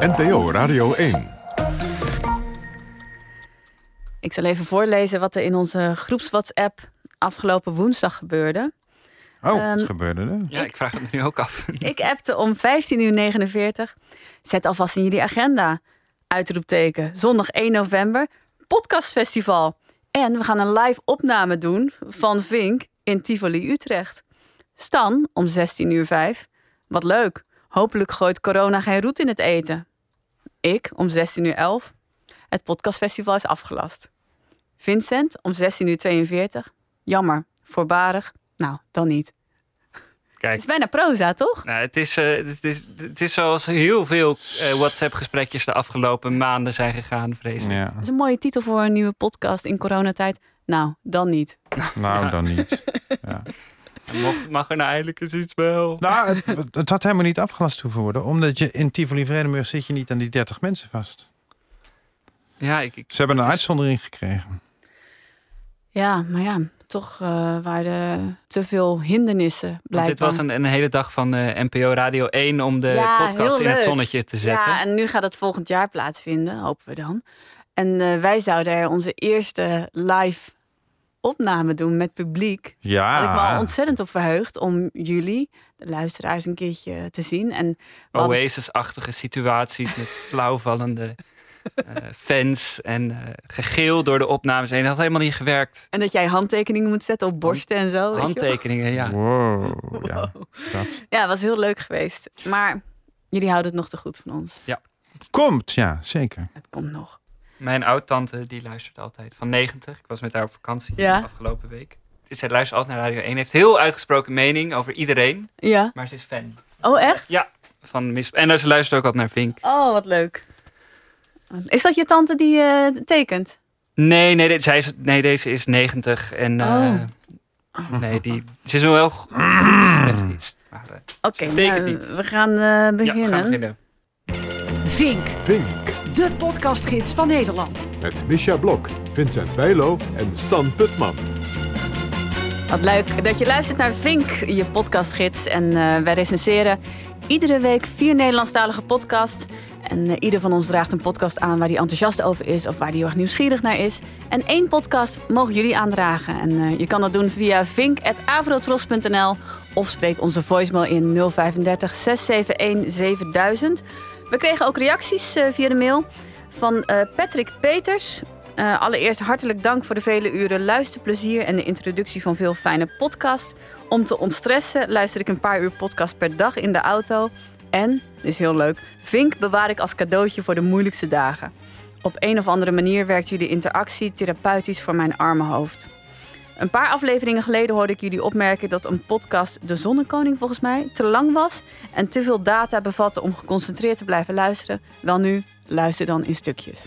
NPO Radio 1. Ik zal even voorlezen wat er in onze groeps-WhatsApp afgelopen woensdag gebeurde. Oh, wat gebeurde er? Ja, ik vraag het nu ook af. Ik appte om 15.49 uur. Zet alvast in jullie agenda. Uitroepteken. Zondag 1 november. Podcastfestival. En we gaan een live opname doen van Vink in Tivoli, Utrecht. Stan om 16 uur 5. Wat leuk. Hopelijk gooit corona geen roet in het eten. Ik om 16 uur 11. Het podcastfestival is afgelast. Vincent om 16 uur 42. Jammer. Voorbarig. Nou, dan niet. Het Kijk, is bijna proza, toch? nou, het, is, eh, het, is, het is zoals heel veel eh, WhatsApp-gesprekjes de afgelopen maanden zijn gegaan, vrees ik. Ja, Dat is een mooie titel voor een nieuwe podcast in coronatijd. Nou, dan niet. nou Ja. dan niet. Ja. Mocht, mag er nou eindelijk eens iets wel? Nou, het, het had helemaal niet afgelast hoeven worden. Omdat je in Tivoli Vredenburg zit je niet aan die 30 mensen vast. Ja, ik, ik, Ze hebben een is- uitzondering gekregen. Ja, maar ja, toch eh, waren er te veel hindernissen want blijkbaar. dit was een, een hele dag van eh, NPO Radio 1 om de Ja, podcast in het zonnetje te zetten. Ja, en nu gaat het volgend jaar plaatsvinden, hopen we dan. En eh, wij zouden er onze eerste live opname doen met publiek. Heb ik me al Ja, ontzettend op verheugd om jullie, de luisteraars, een keertje te zien. En Oasis-achtige situaties met flauwvallende eh, fans en eh, gegeel door de opnames heen. Dat had helemaal niet gewerkt. en dat jij handtekeningen moet zetten op borsten en zo. weet je wel. Handtekeningen, ja. wow. Ja, dat. Ja, was heel leuk geweest. Maar jullie houden het nog te goed van ons. Komt, ja, zeker. Het komt nog. Mijn oud-tante die luistert altijd van 90. Ik was met haar op vakantie Ja. afgelopen week. Dus zij luistert altijd naar Radio 1. Heeft heel uitgesproken mening over iedereen. Ja. Maar ze is fan Oh, echt? Ja. van Miss... En ze luistert ook altijd naar Vink. Oh, wat leuk. Is dat je tante die eh, tekent? Nee, nee, de- zij is, nee, deze is 90. En eh, nee, die, ze is wel heel goed eh, Oké, nou, we gaan eh, ja, we beginnen. gaan beginnen. Vink, Vink. De podcastgids van Nederland. Met Misha Blok, Vincent Bijlo en Stan Putman. Wat leuk dat je luistert naar Vink, je podcastgids. En eh, wij recenseren iedere week vier Nederlandstalige podcasts. En eh, ieder van ons draagt een podcast aan waar hij enthousiast over is of waar hij heel erg nieuwsgierig naar is. En één podcast mogen jullie aandragen. En eh, je kan dat doen via vink.avrotros.nl of spreek onze voicemail in 035 671 7000. We kregen ook reacties eh, via de mail van eh, Patrick Peters. Eh, allereerst hartelijk dank voor de vele uren luisterplezier en de introductie van veel fijne podcasts. Om te ontstressen luister ik een paar uur podcast per dag in de auto. En, is heel leuk, Vink bewaar ik als cadeautje voor de moeilijkste dagen. Op een of andere manier werkt jullie interactie therapeutisch voor mijn arme hoofd. Een paar afleveringen geleden hoorde ik jullie opmerken dat een podcast De Zonnekoning volgens mij te lang was en te veel data bevatte om geconcentreerd te blijven luisteren. Wel nu, luister dan in stukjes.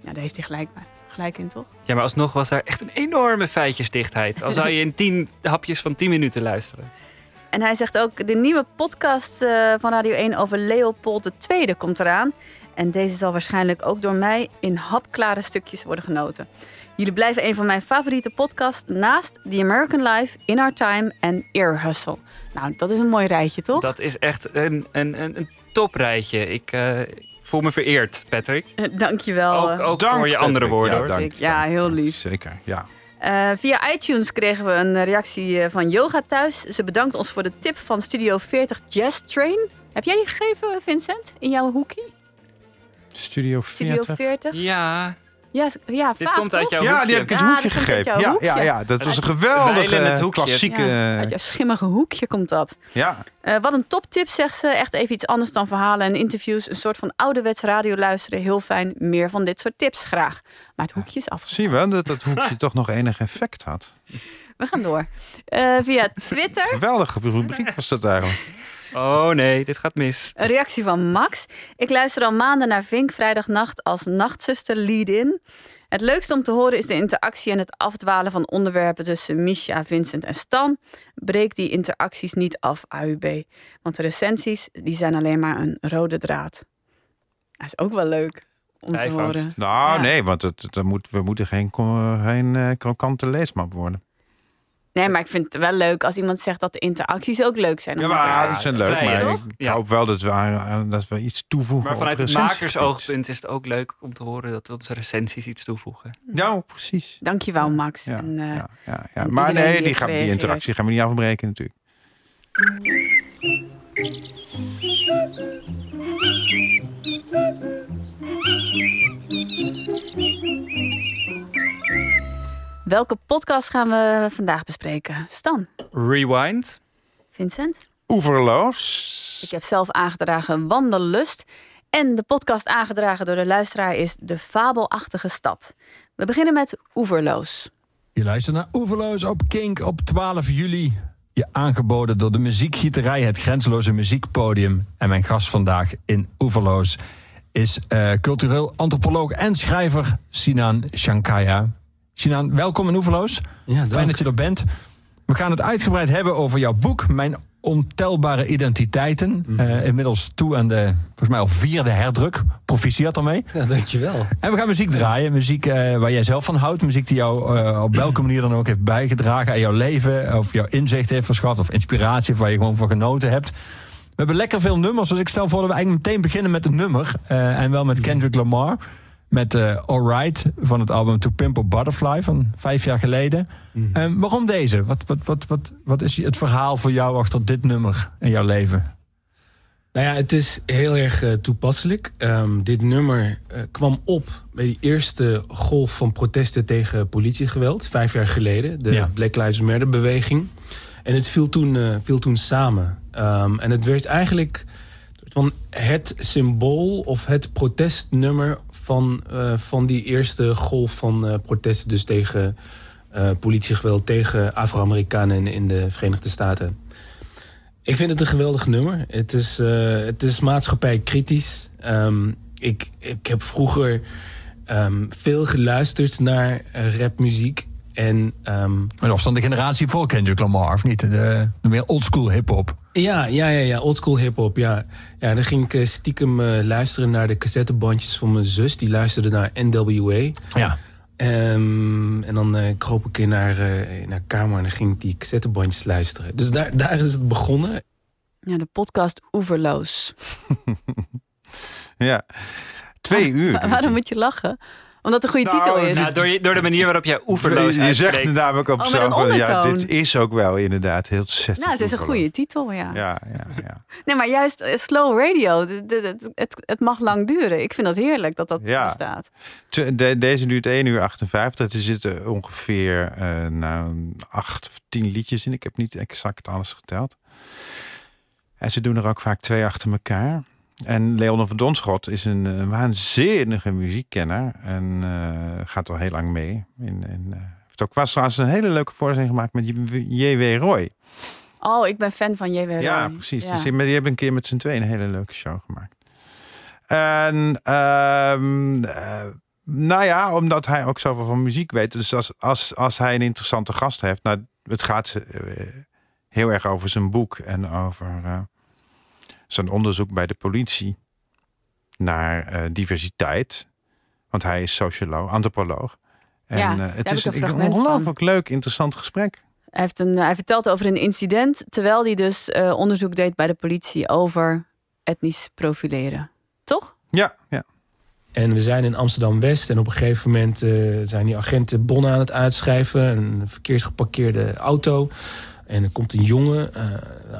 Ja, daar heeft hij gelijk, bij. gelijk in, toch? Ja, maar alsnog was daar echt een enorme feitjesdichtheid. Al zou je in tien hapjes van 10 minuten luisteren. En hij zegt ook, de nieuwe podcast eh, van Radio 1 over Leopold II komt eraan. En deze zal waarschijnlijk ook door mij in hapklare stukjes worden genoten. Jullie blijven een van mijn favoriete podcasts naast The American Life, In Our Time en Ear Hustle. Nou, dat is een mooi rijtje, toch? Dat is echt een, een, een, een toprijtje. Ik eh, voel me vereerd, Patrick. Eh, Dankjewel. Ook, ook Dank, voor je andere Patrick. woorden. Ja, hoor. dank, Ja, heel lief. Zeker, ja. Eh, via iTunes kregen we een reactie eh, van Yoga Thuis. Ze bedankt ons voor de tip van Studio 40 Jazz Train. Heb jij die gegeven, Vincent, in jouw hoekie? Studio Studio 40. 40? Ja, Ja, ja dit vaag, komt uit toch? jouw Ja, hoekje. die heb ik in het Ja, hoekje dat komt uit gegeven. jouw Ja, hoekje. ja, ja, dat was een wijlen in geweldige het hoekje. klassieke... Ja, uit jouw schimmige hoekje komt dat. Ja, Eh, wat een toptip, zegt ze. Echt even iets anders dan verhalen en interviews. Een soort van ouderwets radio luisteren. Heel fijn. Meer van dit soort tips graag. Maar het hoekje is af. zie je wel dat dat hoekje toch nog enig effect had. We gaan door. Eh, via Twitter. Geweldige rubriek was dat eigenlijk. Oh nee, dit gaat mis. Een reactie van Max. Ik luister al maanden naar Vink vrijdagnacht als nachtzuster lead-in. Het leukste om te horen is de interactie en het afdwalen van onderwerpen tussen Misha, Vincent en Stan. Breek die interacties niet af, AUB. Want de recensies die zijn alleen maar een rode draad. Dat is ook wel leuk om te horen. Nou, Ja. nee, want het, het, moet, we moeten geen, geen eh, krokante leesmap worden. Nee, maar ik vind het wel leuk als iemand zegt dat de interacties ook leuk zijn. om Ja, maar die zijn leuk. Maar toch? ik Ja. hoop wel dat we, aan- dat we iets toevoegen. Maar vanuit het makersoogpunt is het ook leuk om te horen dat onze recensies iets toevoegen. Ja, precies. Dankjewel, Max. Ja, en, eh, ja, ja, ja. en Maar nee, die die, gaan, die gereageerd. interactie gaan we niet afbreken natuurlijk. Welke podcast gaan we vandaag bespreken? Stan, Rewind. Vincent? Oeverloos. Ik heb zelf aangedragen Wandellust. En de podcast aangedragen door de luisteraar is De Fabelachtige Stad. We beginnen met Oeverloos. Je luistert naar Oeverloos op Kink op 12 juli. Je aangeboden door de muziekgieterij, het grenzeloze muziekpodium. En mijn gast vandaag in Oeverloos is eh, cultureel antropoloog en schrijver Sinan Shankaya. Sinan, welkom in Oeverloos. Ja, Fijn dat je er bent. We gaan het uitgebreid hebben over jouw boek, Mijn Ontelbare Identiteiten. Eh, inmiddels toe aan de, volgens mij al vierde herdruk. Proficiat ermee. Ja, dankjewel. En we gaan muziek draaien. Muziek eh, waar jij zelf van houdt. Muziek die jou eh, op welke manier dan ook heeft bijgedragen aan jouw leven. Of jouw inzicht heeft verschaft. Of inspiratie. Of waar je gewoon van genoten hebt. We hebben lekker veel nummers. Dus ik stel voor dat we eigenlijk meteen beginnen met een nummer. En wel met Kendrick Lamar. Met eh Alright van het album To Pimp a Butterfly van vijf jaar geleden. Eh, waarom deze? Wat, wat, wat, wat, wat is het verhaal voor jou achter dit nummer in jouw leven? Nou ja, het is heel erg eh, toepasselijk. Ehm, dit nummer eh, kwam op bij die eerste golf van protesten tegen politiegeweld, vijf jaar geleden. De Ja. Black Lives Matter beweging. En het viel toen, viel toen samen. Ehm, en het werd eigenlijk van het symbool of het protestnummer van, eh, van die eerste golf van eh, protesten. Dus tegen eh, politiegeweld, tegen Afro-Amerikanen in, de Verenigde Staten. Ik vind het een geweldig nummer. Het is, het is maatschappij kritisch. Ehm, ik, ik heb vroeger ehm, veel geluisterd naar rapmuziek. En ehm, was dan de generatie voor Kendrick Lamar, of niet? De, de meer oldschool hip-hop. Ja, ja, ja, ja, oldschool hip-hop. Ja. ja, dan ging ik eh, stiekem eh, luisteren naar de cassettebandjes van mijn zus. Die luisterde naar NWA. Ja. Ehm, en dan eh kroop ik in naar, eh, naar kamer en dan ging ik die cassettebandjes luisteren. Dus daar, daar is het begonnen. Ja, de podcast Oeverloos. Ja. Twee uur. Waarom moet je lachen? Omdat het een goede Nou, titel is. Nou, door, je- door de manier waarop jij oeverloos Je zegt namelijk op Oh, zo van, ja, dit is ook wel inderdaad heel ontzettend nou, het is een oeverloos. goede titel, ja. Ja, ja, ja. Nee, maar juist eh, slow radio. de- de- de- Het, het mag lang duren. Ik vind dat heerlijk dat dat Ja. bestaat. Te- de- deze duurt 1 uur 58. Er zitten ongeveer eh nou, 8 of 10 liedjes in. Ik heb niet exact alles geteld. En ze doen er ook vaak twee achter elkaar. En Leon van Donschot is een eh, waanzinnige muziekkenner. En eh, gaat al heel lang mee. In, in, eh, heeft ook was trouwens een hele leuke voorstelling gemaakt met J.W. Roy. Oh, ik ben fan van J.W. Roy. Ja, precies. Ja. Dus die, die hebben een keer met z'n tweeën een hele leuke show gemaakt. En ehm, eh, nou ja, omdat hij ook zoveel van muziek weet. Dus als, als, als hij een interessante gast heeft. Nou, het gaat heel erg over zijn boek en over zijn onderzoek bij de politie naar eh, diversiteit. Want hij is socioloog, antropoloog. En Ja, eh, het is een een fragment van. ongelooflijk leuk, interessant gesprek. Hij, heeft een, hij vertelt over een incident terwijl hij dus eh, onderzoek deed bij de politie over etnisch profileren. Toch? Ja, ja. En we zijn in Amsterdam-West en op een gegeven moment eh, zijn die agenten bonnen aan het uitschrijven. Een verkeerd geparkeerde auto. En er komt een jongen eh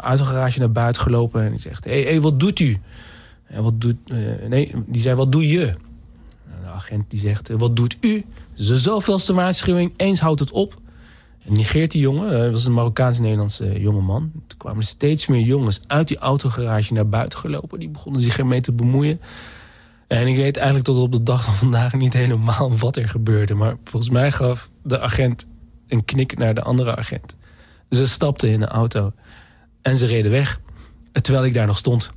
uit een garage naar buiten gelopen en die zegt... Hé, hey, wat doet u? En wat doet... eh, nee, die zei, wat doe je? En de agent die zegt, eh, wat doet u? De zoveelste waarschuwing, eens houdt het op. En negeert die jongen, dat was een Marokkaans-Nederlandse jongeman. Toen kwamen steeds meer jongens uit die autogarage naar buiten gelopen. Die begonnen zich ermee te bemoeien. En ik weet eigenlijk tot op de dag van vandaag niet helemaal wat er gebeurde. Maar volgens mij gaf de agent een knik naar de andere agent. Ze stapten in de auto en ze reden weg. Terwijl ik daar nog stond.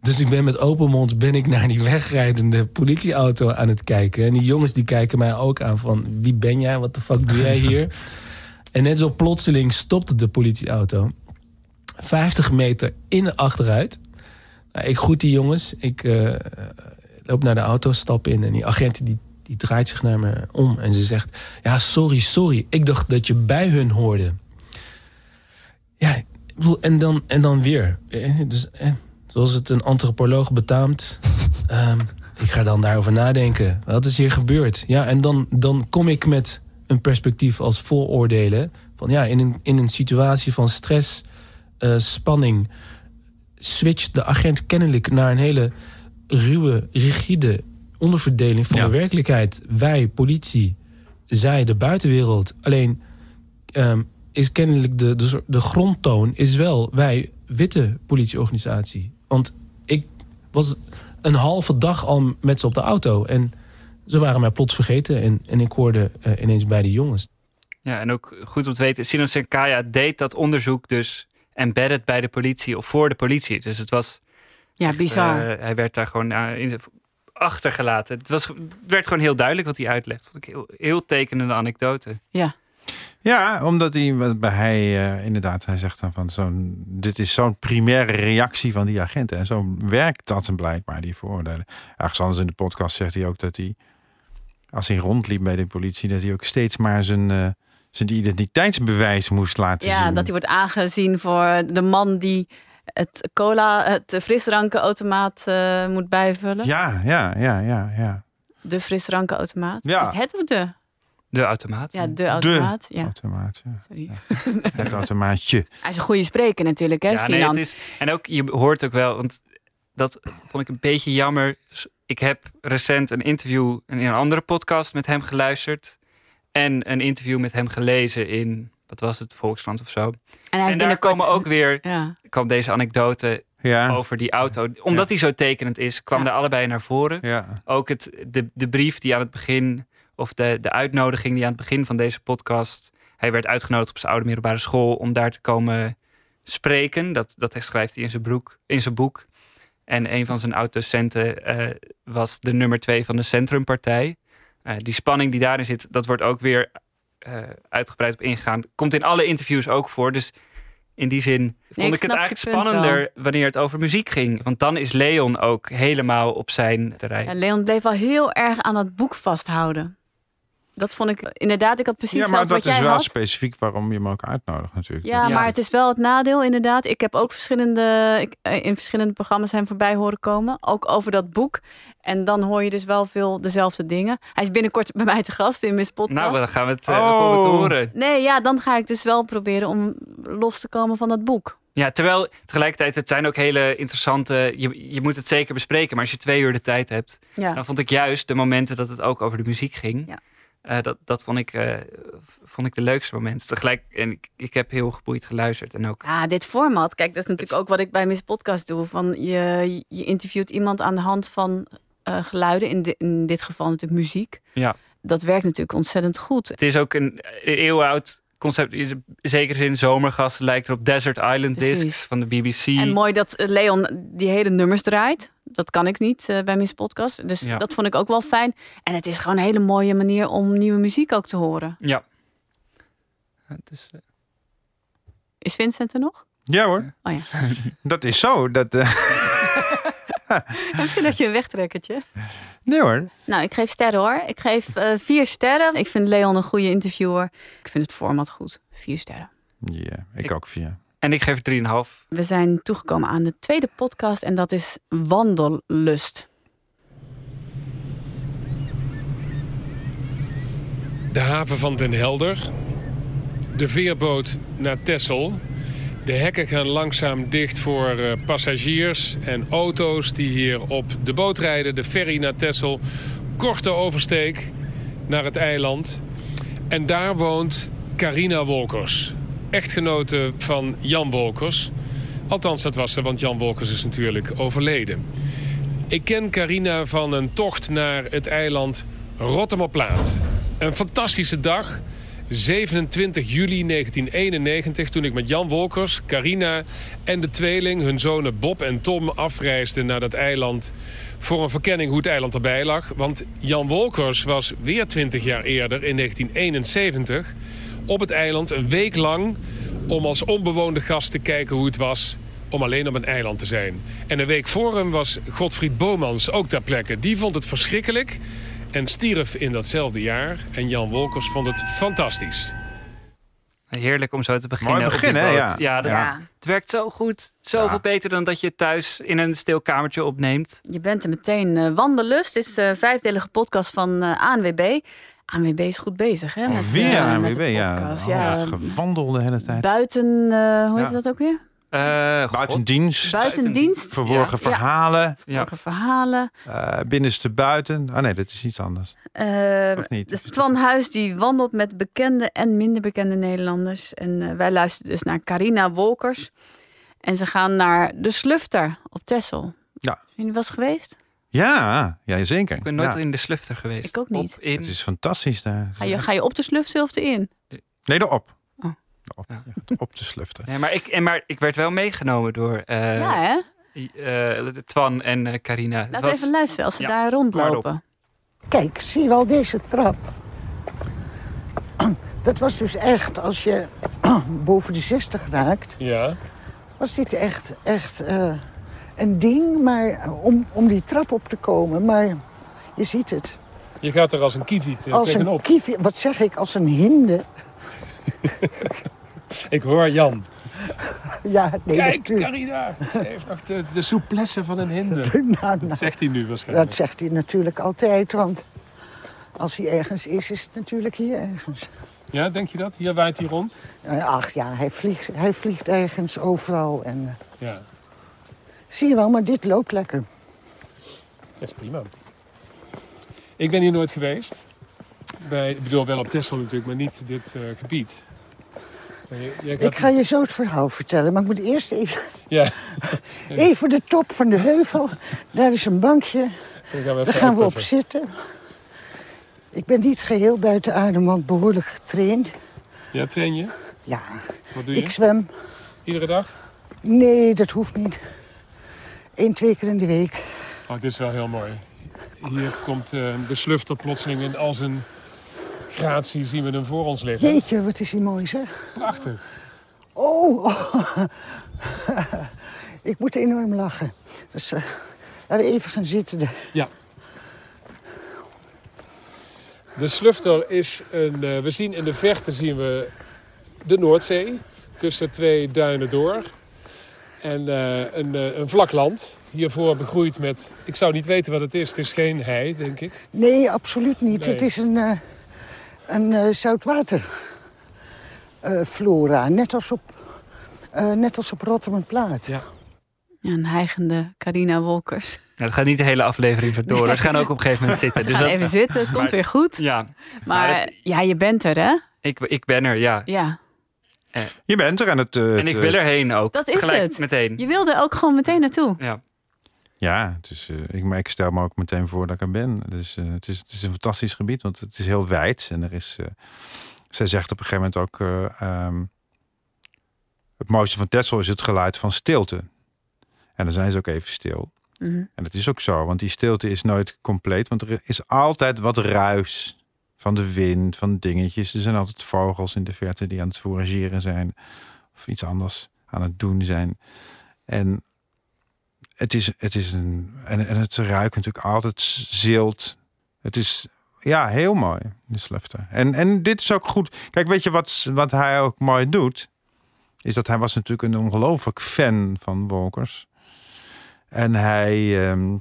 Dus ik ben met open mond ben ik naar die wegrijdende politieauto aan het kijken. En die jongens die kijken mij ook aan van... wie ben jij? Wat de fuck doe jij hier? en net zo plotseling stopte de politieauto. 50 meter in de achteruit. Nou, ik groet die jongens. Ik eh, loop naar de auto, stap in. En die agenten die die draait zich naar me om en ze zegt: Ja, sorry, sorry. Ik dacht dat je bij hun hoorde. Ja, ik bedoel, en dan, en dan weer. Eh, Dus, eh, zoals het een antropoloog betaamt. ehm, ik ga dan daarover nadenken. Wat is hier gebeurd? Ja, en dan, dan kom ik met een perspectief als vooroordelen. Van ja, in een, in een situatie van stress, eh, spanning. switcht de agent kennelijk naar een hele ruwe, rigide onderverdeling van Ja. de werkelijkheid. Wij, politie, zij, de buitenwereld. Alleen ehm, is kennelijk de, de, de grondtoon is wel wij, witte politieorganisatie. Want ik was een halve dag al met ze op de auto. En ze waren mij plots vergeten. En, en ik hoorde eh, ineens bij de jongens. Ja, en ook goed om te weten, Sinan Senkaya deed dat onderzoek dus embedded bij de politie of voor de politie. Dus het was Ja, echt, bizar. eh, hij werd daar gewoon eh, in, achtergelaten. Het, was, het werd gewoon heel duidelijk wat hij uitlegt. Vond ik heel, heel tekenende anekdote. Ja, omdat hij, bij hij eh, inderdaad, hij zegt dan van zo'n, dit is zo'n primaire reactie van die agenten. En zo werkt dat blijkbaar, die vooroordelen. Ergens anders in de podcast zegt hij ook dat hij, als hij rondliep bij de politie, dat hij ook steeds maar zijn, eh, zijn identiteitsbewijs moest laten Ja, zien. dat hij wordt aangezien voor de man die het cola, het frisdrankenautomaat eh moet bijvullen. Ja, ja, ja, ja, ja. De frisdrankenautomaat. Ja. Is het of de? De automaat. Ja, de automaat. Ja, Automaat, ja. sorry. Het automaatje. Hij is een goede spreker natuurlijk, hè, Ja, nee, het is, en ook, je hoort ook wel, want dat vond ik een beetje jammer. Ik heb recent een interview in een andere podcast met hem geluisterd. En een interview met hem gelezen in, wat was het, Volkskrant of zo. En En daar komen ook weer, Ja. kwam deze anekdote Ja, over die auto. Omdat hij zo tekenend is, kwam Ja. daar allebei naar voren. ja. Ook het, de, de brief die aan het begin, of de, de uitnodiging die aan het begin van deze podcast. Hij werd uitgenodigd op zijn oude middelbare school om daar te komen spreken. Dat, dat schrijft hij in zijn, broek, in zijn boek. En een van zijn oud-docenten eh, was de nummer twee van de Centrumpartij. Eh, die spanning die daarin zit, dat wordt ook weer eh, uitgebreid op ingegaan. Komt in alle interviews ook voor. Dus in die zin vond ik ik het eigenlijk spannender wanneer het over muziek ging. Want dan is Leon ook helemaal op zijn terrein. Ja, Leon bleef wel heel erg aan dat boek vasthouden. Dat vond ik inderdaad. Ik had precies ja, maar dat wat is jij wel had. specifiek waarom je hem ook uitnodigt natuurlijk. Ja, Ja. maar het is wel het nadeel inderdaad. Ik heb ook verschillende, ik, eh, in verschillende programma's hem voorbij horen komen. Ook over dat boek. En dan hoor je dus wel veel dezelfde dingen. Hij is binnenkort bij mij te gast in Miss Podcast. Nou, dan gaan we het, eh, Oh. komen we het horen. Nee, ja, dan ga ik dus wel proberen om los te komen van dat boek. Ja, terwijl tegelijkertijd, het zijn ook hele interessante... Je, je moet het zeker bespreken, maar als je twee uur de tijd hebt... Ja. dan vond ik juist de momenten dat het ook over de muziek ging... Ja. Eh, dat, dat vond ik, eh, vond ik de leukste momenten. Tegelijk, en ik, ik heb heel geboeid geluisterd. En ook, Ja, dit format. Kijk, dat is natuurlijk ook wat ik bij Miss Podcast doe. Van je, je interviewt iemand aan de hand van eh, geluiden. In, di- in dit geval natuurlijk muziek. Ja. Dat werkt natuurlijk ontzettend goed. het is ook een eeuwoud concept. In zekere zin zomergasten lijkt erop Desert Island Precies. Discs van de BBC. En mooi dat Leon die hele nummers draait. Dat kan ik niet eh, bij Miss Podcast. Dus Ja. dat vond ik ook wel fijn. En het is gewoon een hele mooie manier om nieuwe muziek ook te horen. Ja. Dus, eh, Is Vincent er nog? Ja hoor, Oh ja. dat is zo. Dat, eh, Misschien dat je een wegtrekkertje. nee hoor. Nou, ik geef sterren hoor. Ik geef vier sterren. Ik vind Leon een goede interviewer. Ik vind het format goed. Vier sterren. Ja, ik, Ik- ook via. En ik geef het 3,5. We zijn toegekomen aan de tweede podcast en dat is Wandellust. De haven van Den Helder. De veerboot naar Texel. De hekken gaan langzaam dicht voor eh, passagiers en auto's die hier op de boot rijden. De ferry naar Texel. Korte oversteek naar het eiland. En daar woont Carina Wolkers. Echtgenote van Jan Wolkers. Althans, dat was ze, want Jan Wolkers is natuurlijk overleden. Ik ken Carina van een tocht naar het eiland Rotterdam-Plaat. Een fantastische dag. 27 juli 1991, toen ik met Jan Wolkers, Carina en de tweeling, hun zonen Bob en Tom, afreisden naar dat eiland voor een verkenning hoe het eiland erbij lag. Want Jan Wolkers was weer 20 jaar eerder, in 1971, op het eiland een week lang om als onbewoonde gast te kijken hoe het was om alleen op een eiland te zijn. En een week voor hem was Godfried Bomans ook ter plekke. Die vond het verschrikkelijk en stierf in datzelfde jaar. En Jan Wolkers vond het fantastisch. Heerlijk om zo te beginnen. Mooi hè? Ja. Ja, dat- Ja. het werkt zo goed. Zoveel Ja. beter dan dat je thuis in een stil kamertje opneemt. Je bent er meteen. eh Wandelust Dit is een vijfdelige podcast van eh ANWB. ANWB is goed bezig, hè? Met, Weer eh, aan met de weer, ja. podcast. Oh, ja. gewandel de hele tijd. Buiten, eh, hoe heet Ja. dat ook weer? Eh, God. Buitendienst, Buitendienst. verborgen Ja. verhalen, Ja. Vorige verhalen. eh, binnenste buiten. Oh nee, dat is iets anders. Of niet? dus Twan Huis die wandelt met bekende en minder bekende Nederlanders. En wij luisteren dus naar Carina Wolkers. En ze gaan naar de Slufter op Texel. Ja. Zijn jullie wel eens geweest? Ja, ja zeker. Ik ben nooit ja. in de slufter geweest. Ik ook niet. Op, in, Het is fantastisch daar. Ga je, ga je op de Slufter of erin? Nee, erop. Oh. Erop, Ja. ja, op te sluften. Nee, maar, ik, en maar ik werd wel meegenomen door eh, ja, hè? eh, Twan en eh, Carina. Het Laten we even luisteren als ze Ja, daar rondlopen. Kijk, zie je wel deze trap? Dat was dus echt, als je boven de 60 raakt, Ja. was dit echt, echt eh, een ding maar, om, om die trap op te komen. Maar je ziet het. Je gaat er als een kieviet eh, Als een kiefje, wat zeg ik, als een hinde. Ik hoor Jan. Ja, nee, Kijk, natuurlijk. Carina. Ze heeft nog de, de souplesse van een hinde. Nou, nou, Dat zegt hij nu waarschijnlijk. dat zegt hij natuurlijk altijd, want als hij ergens is, is het natuurlijk hier ergens. Ja, denk je dat? Hier waait hij rond? Eh, Ach ja, hij vliegt, hij vliegt ergens overal. En, eh, Ja, zie je wel, maar dit loopt lekker. dat is prima. Ik ben hier nooit geweest. Bij, ik bedoel, wel op Texel natuurlijk, maar niet dit eh, gebied. Je- gaat- Ik ga je zo het verhaal vertellen, maar ik moet eerst even, Ja, even de top van de heuvel. Daar is een bankje, dan gaan we daar gaan we op zitten. Ik ben niet geheel buiten adem, want behoorlijk getraind. Ja, train je? Ja, Wat doe je? ik zwem. Iedere dag? Nee, dat hoeft niet. Eén, twee keer in de week. Oh, dit is wel heel mooi. Hier komt eh, de slufter plotseling in al zijn gratie zien we hem voor ons liggen. Jeetje, wat is hij mooi zeg. Prachtig. Oh, ik moet enorm lachen. Dus eh, laten we even gaan zitten. daar. De slufter is een... eh, we zien in de verte zien we de Noordzee. Tussen twee duinen door. En eh, een, eh, een vlak land. Hiervoor begroeid met... Ik zou niet weten wat het is. Het is geen hei, denk ik. Nee, absoluut niet. Nee. Het is een, eh, een eh, zoutwaterflora. net, als op, eh, net als op Rotterdam-Plaat. Ja. Ja, een hijgende Carina Wolkers. Nou, het gaat niet de hele aflevering zo door. Nee. Ze gaan ook op een gegeven moment zitten. Ze Dus gaan dat- even zitten, het komt maar- weer goed. Ja, Maar Maar het- ja, je bent er, hè? ik, ik ben er, ja. Ja. Je bent er en het... eh, En ik wil eh, erheen ook. Dat is het. meteen. Je wilde er ook gewoon meteen naartoe. Ja. Ja, het is, eh, ik, maar ik stel me ook meteen voor dat ik er ben. Dus, eh, het, is, het is een fantastisch gebied, want het is heel wijd. En er is, eh, zij zegt op een gegeven moment ook... eh, ehm, het mooiste van Texel is het geluid van stilte. En dan zijn ze ook even stil. Mhm. En dat is ook zo, want die stilte is nooit compleet. Want er is altijd wat ruis van de wind, van dingetjes. Er zijn altijd vogels in de verte die aan het fourageren zijn. Of iets anders aan het doen zijn. En het is, het is een... En, het ruikt natuurlijk altijd zilt. Het is... Ja, heel mooi, de slufter. En, en dit is ook goed. Kijk, weet je wat, wat hij ook mooi doet? Is dat hij was natuurlijk een ongelooflijk fan van Wolkers. En hij ehm,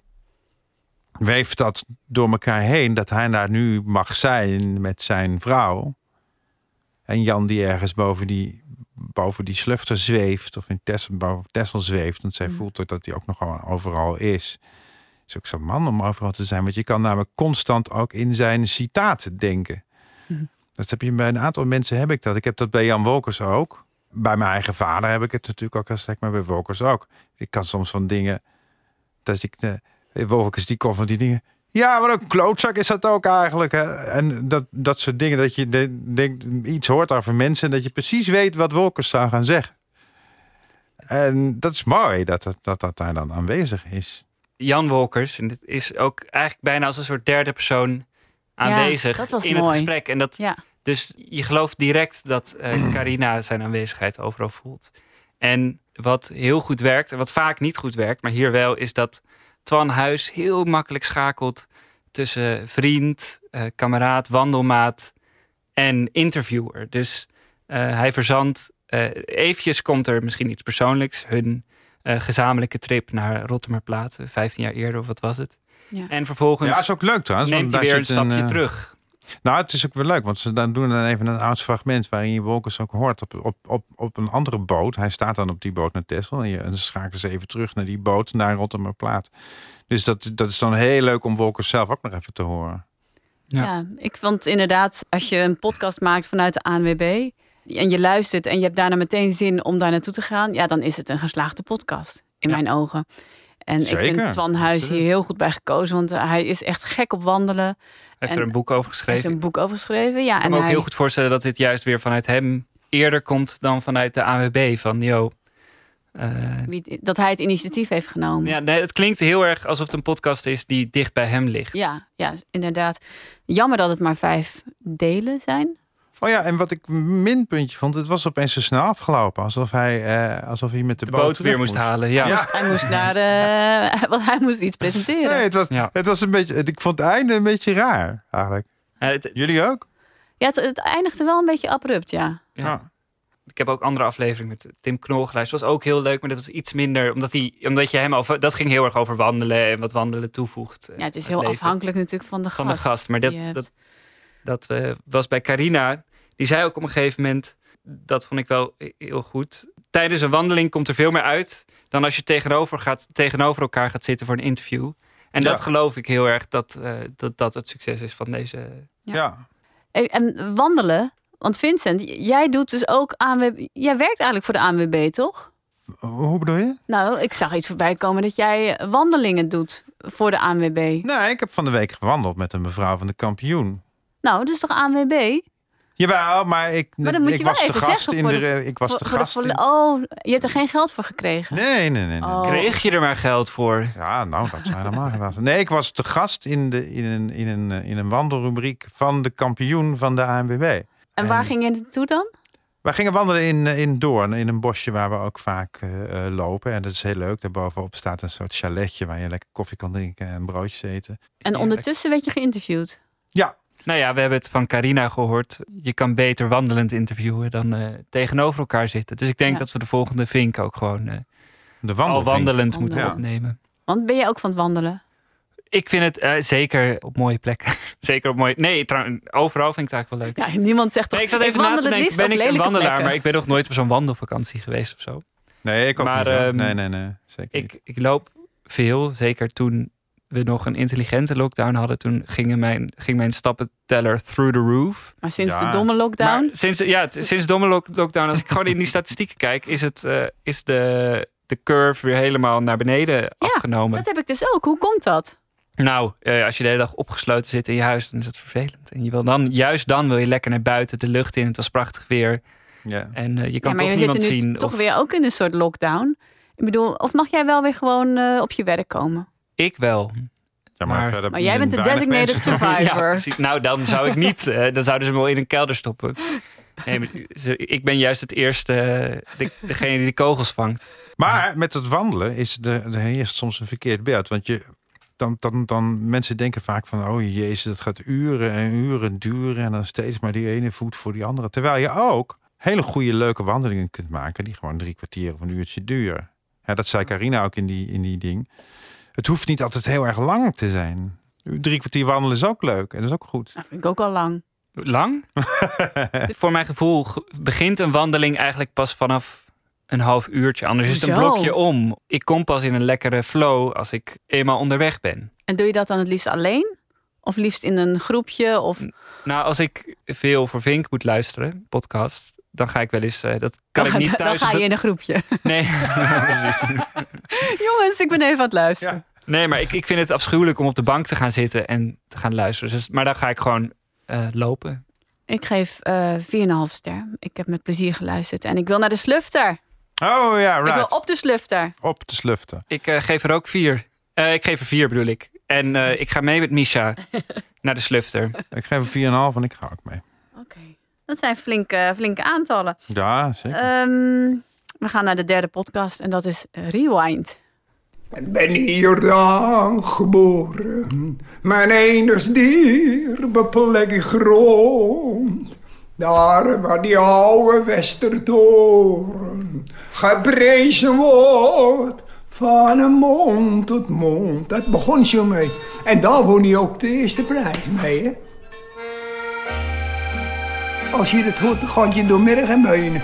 weeft dat door elkaar heen, dat hij daar nu mag zijn met zijn vrouw. En Jan die ergens boven die, boven die slufter zweeft, of in Tessel, boven Tessel zweeft. Want zij Mm. voelt ook dat hij ook nog overal is. Is ook zo'n man om overal te zijn. Want je kan namelijk constant ook in zijn citaten denken. Mhm. Dat heb je bij een aantal mensen heb ik dat. Ik heb dat bij Jan Wolkers ook. Bij mijn eigen vader heb ik het natuurlijk ook heel sterk, maar bij Wolkers ook. Ik kan soms van dingen. Dat ik de Wolkers die komt van die dingen. Ja, maar een klootzak is dat ook eigenlijk. Hè? En dat, dat soort dingen dat je de- denkt, iets hoort over mensen. En dat je precies weet wat Wolkers zou gaan zeggen. En dat is mooi dat dat, dat, dat daar dan aanwezig is. Jan Wolkers. En dit is ook eigenlijk bijna als een soort derde persoon aanwezig dat was in mooi. het gesprek. En dat, Ja. Dus je gelooft direct dat eh, Carina zijn aanwezigheid overal voelt. En wat heel goed werkt, en wat vaak niet goed werkt, maar hier wel, is dat Twan Huis heel makkelijk schakelt tussen vriend, eh, kameraad, wandelmaat en interviewer. Dus eh, hij verzandt, eh eventjes komt er misschien iets persoonlijks, hun eh, gezamenlijke trip naar Rottermerplaat, 15 jaar eerder of wat was het. Ja. En vervolgens Ja, is ook leuk trouwens. neemt hij weer een stapje terug. Nou, het is ook wel leuk, want ze dan doen dan even een oud fragment waarin je Wolkers ook hoort op, op, op, op een andere boot. Hij staat dan op die boot naar Texel en, je, en dan schakelen ze even terug naar die boot naar Rotterdamplaat. Dus dat, dat is dan heel leuk om Wolkers zelf ook nog even te horen. Ja. Ja. ik vond inderdaad, als je een podcast maakt vanuit de ANWB en je luistert en je hebt daarna meteen zin om daar naartoe te gaan, ja, dan is het een geslaagde podcast in Ja. mijn ogen. En ik vind Twan Huis hier heel goed bij gekozen, want hij is echt gek op wandelen. Heeft En- er een boek over Hij heeft geschreven. een boek over geschreven. Ja, Ik kan en me ook hij, heel goed voorstellen dat dit juist weer vanuit hem eerder komt dan vanuit de AWB. Van, yo, eh, wie- dat hij het initiatief heeft genomen. ja, nee, het klinkt heel erg alsof het een podcast is die dicht bij hem ligt. Ja, ja, inderdaad. Jammer dat het maar vijf delen zijn. Oh ja, en wat ik een minpuntje vond, het was opeens zo snel afgelopen. Alsof hij, eh, alsof hij met de, De boot weer moest halen. Ja. Ja. Hij moest naar, eh, want hij moest iets presenteren. Nee, het was, Ja. het was een beetje, ik vond het einde een beetje raar eigenlijk. Het- Jullie ook? Ja, het, het eindigde wel een beetje abrupt, ja. ja. Ik heb ook andere afleveringen met Tim Knol geluisterd. was ook heel leuk, maar dat was iets minder. Omdat, hij, omdat je hem over. Dat ging heel erg over wandelen en wat wandelen toevoegt. eh, Ja, het is heel leven afhankelijk natuurlijk van de van gast. de gast. Maar dat, dat eh, was bij Carina. Die zei ook op een gegeven moment. Dat vond ik wel heel goed. Tijdens een wandeling komt er veel meer uit. dan als je tegenover, gaat, tegenover elkaar gaat zitten voor een interview. En Ja. dat geloof ik heel erg dat, eh, dat dat het succes is van deze. Ja. Ja. Hey, En wandelen, want Vincent, jij doet dus ook ANWB. Jij werkt eigenlijk voor de ANWB, toch? Hoe bedoel je? Nou, ik zag iets voorbij komen dat jij wandelingen doet voor de ANWB. Nee, ik heb van de week gewandeld met een mevrouw van de kampioen. Nou, dat is toch ANWB? Jawel, maar ik, Maar dan moet ik je wel was de even gast zeggen in de, de- ik was Voor- de voor gast. Oh, je hebt er geen geld voor gekregen? Nee, nee, nee. nee. Oh. Kreeg je er maar geld voor? Ja, nou, dat helemaal geweest. Nee, ik was te gast in, de, in, een, in, een, in een wandelrubriek van de kampioen van de ANWB. En waar ging je naartoe dan? Wij gingen wandelen in, eh, in Doorn, in een bosje waar we ook vaak eh, eh, lopen. En dat is heel leuk. Daarbovenop staat een soort chaletje waar je lekker koffie kan drinken en broodjes eten. En ondertussen werd je geïnterviewd. Ja, Nou ja, we hebben het van Carina gehoord. Je kan beter wandelend interviewen dan eh, tegenover elkaar zitten. Dus ik denk Ja. dat we de volgende Vink ook gewoon eh, de al wandelend moeten Ja. opnemen. Want ben jij ook van het wandelen? Ik vind het eh, zeker op mooie plekken. zeker op mooie... Nee, trouwens, overal vind ik het eigenlijk wel leuk. Ja, niemand zegt toch, Nee, ik zat even na te denken, ben ik een wandelaar? plekken. Maar ik ben nog nooit op zo'n wandelvakantie geweest of zo. Nee, ik ook Maar, niet. ehm, nee, nee, nee. Zeker niet. Ik, ik loop veel, zeker toen we nog een intelligente lockdown hadden. Toen gingen mijn, ging mijn stappenteller through the roof. Maar sinds Ja. de domme lockdown? Maar sinds, ja, sinds domme lock- lockdown, als ik gewoon in die statistieken kijk, is, het, eh, is de, de curve weer helemaal naar beneden afgenomen. Dat heb ik dus ook. Hoe komt dat? Nou, eh, als je de hele dag opgesloten zit in je huis, dan is het vervelend. En je wil dan, juist dan wil je lekker naar buiten, de lucht in. Het was prachtig weer. Ja. En eh, je Ja, kan maar toch we niemand zitten nu zien. toch of- weer ook in een soort lockdown. Ik bedoel, of mag jij wel weer gewoon eh, op je werk komen? Ik wel. Ja, maar, maar- verder Maar jij bent de designated mensen. survivor. Ja. Nou, dan zou ik niet. eh, dan zouden ze me wel in een kelder stoppen. Nee, maar ze- ik ben juist het eerste, eh, de, degene die de kogels vangt. Maar met het wandelen is er heerst soms een verkeerd beeld. Want je, dan, dan, dan, mensen denken vaak van, oh jezus, dat gaat uren en uren duren. En dan steeds maar die ene voet voor die andere. Terwijl je ook hele goede, leuke wandelingen kunt maken. Die gewoon drie kwartier of een uurtje duren. Ja, dat zei Carina ook in die, in die ding. Het hoeft niet altijd heel erg lang te zijn. Drie kwartier wandelen is ook leuk. En dat is ook goed. Dat vind ik ook al lang. Lang? Voor mijn gevoel ge- begint een wandeling eigenlijk pas vanaf een half uurtje. Anders is het een blokje om. Ik kom pas in een lekkere flow als ik eenmaal onderweg ben. En doe je dat dan het liefst alleen? Of liefst in een groepje? Of Nou, als ik veel voor Vink moet luisteren, podcast, dan ga ik wel eens. eh, dat kan dan, ik ga- niet dan thuis. ga je in een groepje. Nee. Precies. Jongens, ik ben even aan het luisteren. nee, maar ik, ik vind het afschuwelijk om op de bank te gaan zitten en te gaan luisteren. Dus, maar dan ga ik gewoon eh, lopen. Ik geef eh 4,5 ster. Ik heb met plezier geluisterd. En ik wil naar de slufter. Oh ja, Ik wil right. op de slufter. Op de sluften. Ik eh, geef er ook vier. Eh, ik geef er vier, bedoel ik. En eh, ik ga mee met Misha naar de slufter. Ik geef een 4,5 en ik ga ook mee. Oké. Dat zijn flinke, flinke aantallen. Ja, zeker. Ehm, we gaan naar de derde podcast en dat is Rewind. Ik ben in Jordaan geboren. Mijn enigst dierbe plekje grond. Daar waar die oude Westertoren geprezen wordt van een mond tot mond. Dat begon zo mee. En daar won hij ook de eerste prijs mee, hè? Als je het hoort, gaat je door merg en benen.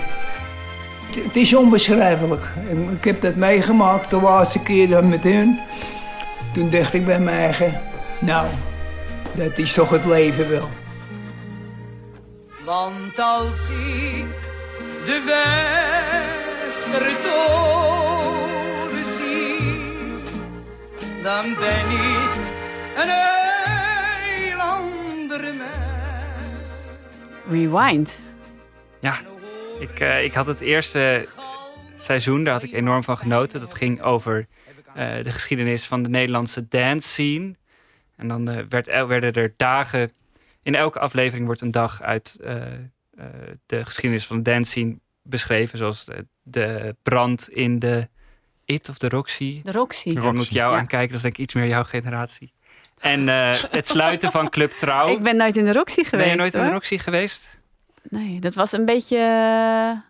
Het- is onbeschrijfelijk. Ik heb dat meegemaakt de laatste keer dan met hun. Toen dacht ik bij mij nou, dat is toch het leven wel. Want als ik de Westertoren zie, dan ben ik een Rewind. Ja, ik, eh, ik had het eerste seizoen, daar had ik enorm van genoten. Dat ging over eh, de geschiedenis van de Nederlandse dance scene. En dan eh, werd, werden er dagen... In elke aflevering wordt een dag uit eh, eh, de geschiedenis van de dance scene beschreven. Zoals de, de brand in de It of de Roxy. De Roxy. Daar moet ik jou Ja. aankijken, dat is denk ik iets meer jouw generatie. En eh, het sluiten van Club Trouw. Ik ben nooit in de Roxy geweest. ben je nooit in de. Roxy geweest? Nee, dat was een beetje...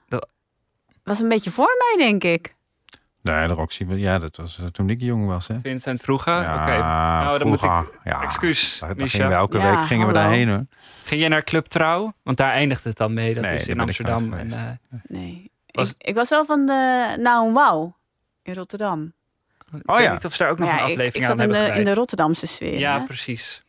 Dat- was een beetje voor mij, denk ik. Nee, de Roxy, ja, dat was eh, toen ik jong was. Hè? Vincent vroeger? Ja, Oké. Nou, dan moet vroeger, ik... ja. Excuus, Daar, daar Misha. gingen we elke Ja, week gingen we daarheen hoor. Ging jij naar Club Trouw? Want daar eindigt het dan mee. Dat Nee, is in ben ik Amsterdam. En, eh, Nee. Was- Ik, ik was wel van de Nou Wauw in Rotterdam. Ik Oh weet ja. niet of ze daar ook nog Maar een ik, aflevering ik aan zat in hebben de, in de. Rotterdamse sfeer. Ja, hè? precies.